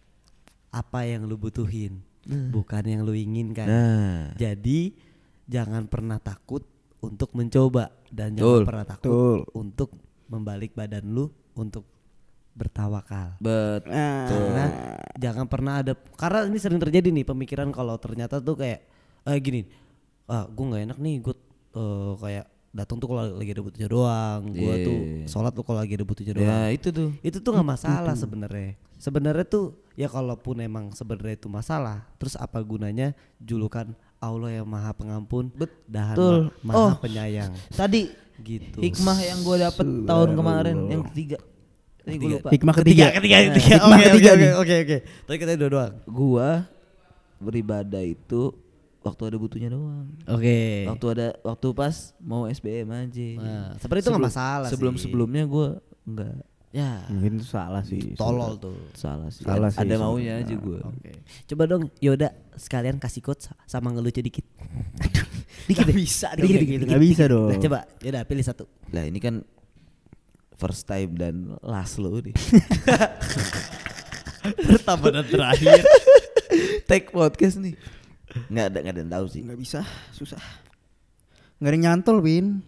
apa yang lu butuhin, bukan yang lu inginkan. Nah, Jadi jangan pernah takut untuk mencoba dan jangan pernah takut Betul. untuk membalik badan lu untuk bertawakal. betul. Karena jangan pernah ada karena ini sering terjadi nih pemikiran kalau ternyata tuh kayak eh gini, ah gue nggak enak nih gue eh, kayak datang tuh kalau lagi ada butuhnya doang, gue tuh Iya. sholat tuh kalau lagi ada butuhnya doang. Ya itu tuh. Itu tuh nggak masalah sebenarnya. Sebenarnya tuh ya kalaupun emang sebenarnya itu masalah, terus apa gunanya julukan Allah yang Maha Pengampun Betul. ma- Maha Oh. penyayang. Tadi Gitu. hikmah yang gue dapet tahun kemarin yang ketiga. Gue lupa. Hikmah ketiga. ketiga, ketiga. Hikmah Oke, ketiga oke. Oke, oke. Tapi kita dua doang. Gua beribadah itu waktu ada butuhnya doang. Oke. Waktu ada waktu pas mau SBM aja. Nah, sebenarnya itu nggak masalah sih. Sebelum sebelumnya gua enggak Ya. Mungkin itu salah sih. Tolol tuh. salah sih. Salah sih ada sebenarnya. maunya aja gua. Oke. Coba dong Yoda sekalian kasih quotes sama ngelucu dikit. dikit deh. bisa dong kayak gitu, nggak bisa dong. Nah, coba Yoda pilih satu. Lah ini kan first time dan last lo nih. Pertama dan terakhir. Take podcast nih. Enggak ada enggak ada yang tahu sih. Nggak bisa, susah. Nggak ada yang nyantol, Win.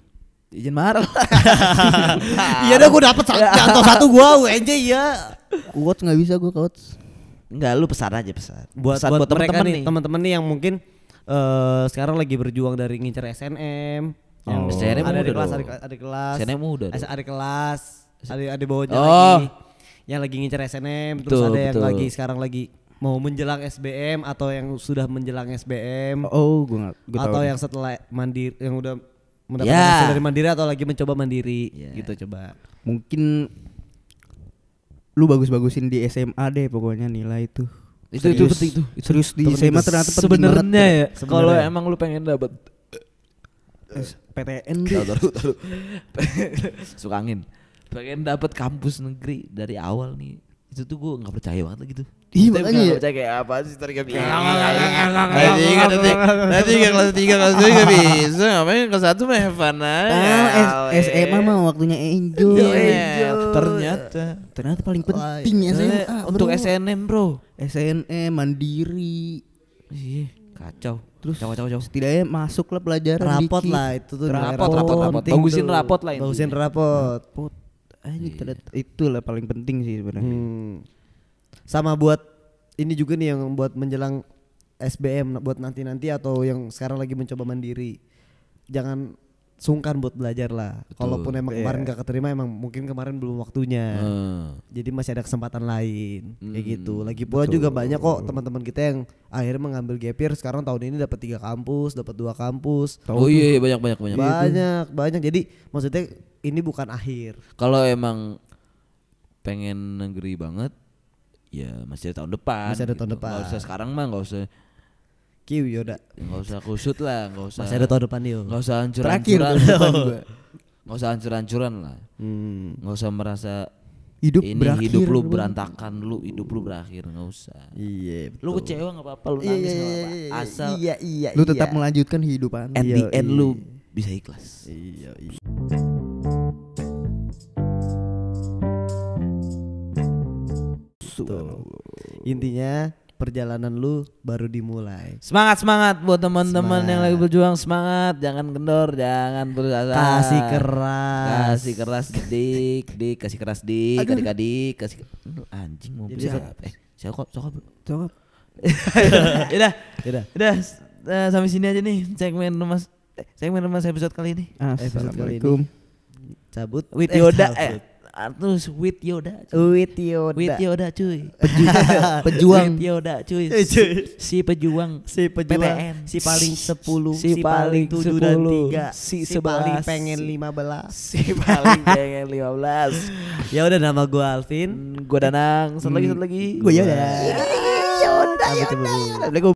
Izin marah. Iya dah gue dapet satu, jatuh satu gue UNJ ya. Quotes nggak bisa gue quotes. Enggak, lu pesan aja pesan. Buat pesan buat, mereka temen-temen nih, teman-teman nih yang mungkin eh sekarang lagi berjuang dari ngincer SNM. Yang Oh. Ada di udah kelas, ada, ada kelas. SNM udah Ada, ada kelas, ada ada bawahnya Oh. lagi. Yang lagi ngincer SNM, terus Betul, ada yang betul. lagi sekarang lagi mau menjelang SBM atau yang sudah menjelang SBM Oh, gue nggak. Gue atau yang setelah mandiri yang udah mendapatkan hasil dari mandiri atau lagi mencoba mandiri Ya. gitu coba. mungkin lu bagus-bagusin di SMA deh pokoknya nilai. Itu itu Serius. penting tuh. Itu Serius di Itu SMA ternyata penting Sebenarnya ya, kalau emang lu pengen dapat PTN. Suka angin. Pengen dapat kampus negeri dari awal nih. Itu tuh gue nggak percaya banget gitu. Iya, Tapi makanya nggak ya. percaya kayak apa sih tadi gak bisa. Nanti kan nanti nanti kan kelas tiga kelas dua gak bisa ngapain kelas satu mah have fun aja. Ah, SMA mah waktunya enjoy. Iya, ternyata Ternyata paling penting SMA untuk. SNM bro. SNE mandiri. Iya, kacau. Terus Kacau, kacau, kacau. setidaknya masuk lah pelajaran rapot dikit. lah itu tuh Rapot, rapot, rapot. penting Bagusin tuh. rapot lah bagusin rapot Rapot. Aja ternyata itulah paling penting sih sebenarnya. Hmm. sama buat ini juga nih yang buat menjelang SBM buat nanti-nanti atau yang sekarang lagi mencoba mandiri jangan sungkan buat belajar lah. Kalaupun emang kemarin gak keterima emang mungkin kemarin belum waktunya. Eh, jadi masih ada kesempatan lain. Kayak Hmm, gitu. Lagi pula juga banyak kok teman-teman kita yang akhirnya mengambil gap year sekarang tahun ini dapat tiga kampus dapat dua kampus. Oh iya, iya, banyak banyak banyak. banyak banyak. Jadi maksudnya ini bukan akhir. Kalau emang pengen negeri banget, ya masih ada tahun depan. Masih ada tahun gitu. depan. Nggak usah sekarang mah, nggak usah, Kiw Yoda nggak usah kusut lah, nggak usah. masih ada tahun depan yuk Nggak usah hancur-hancuran. Nggak usah hancur-hancuran lah. hmm. Nggak usah merasa Hidup ini berakhir. hidup lu berantakan, lu hidup lu berakhir, nggak usah. iya Lu kecewa nggak apa-apa, lu Iya, nangis iya, nggak iya, apa-apa. iya, Asal iya iya Lu tetap iya. melanjutkan kehidupan. at the Iya, end iya. lu bisa ikhlas. iya iya Tuh. intinya perjalanan lu baru dimulai. Semangat semangat buat teman-teman yang lagi berjuang semangat, jangan kendor, jangan putus asa. kasih keras. Kasih keras dik, dik. Kasih keras dik, adik-adik kasih Lu anjing mau bisa eh siapa kok? Sokap Coba. udah Udah. udah eh, sampai sini aja nih segmen rumah eh, segmen rumah saya episode kali ini. Assalamualaikum. cabut. With Eh, Yoda eh terus with Yoda cuy. with Yoda. With Yoda cuy. Pejuang. with Yoda cuy. Eh, cuy. si pejuang. Si pejuang. PTN. si paling 10 Si paling 7 dan 10, 3 si si, paling 11, pengen si- 15 si paling pengen 15 ya udah nama gua Alvin. Gue Danang. Satu lagi satu lagi. Gua Yoda. Yoda Yoda Assalamualaikum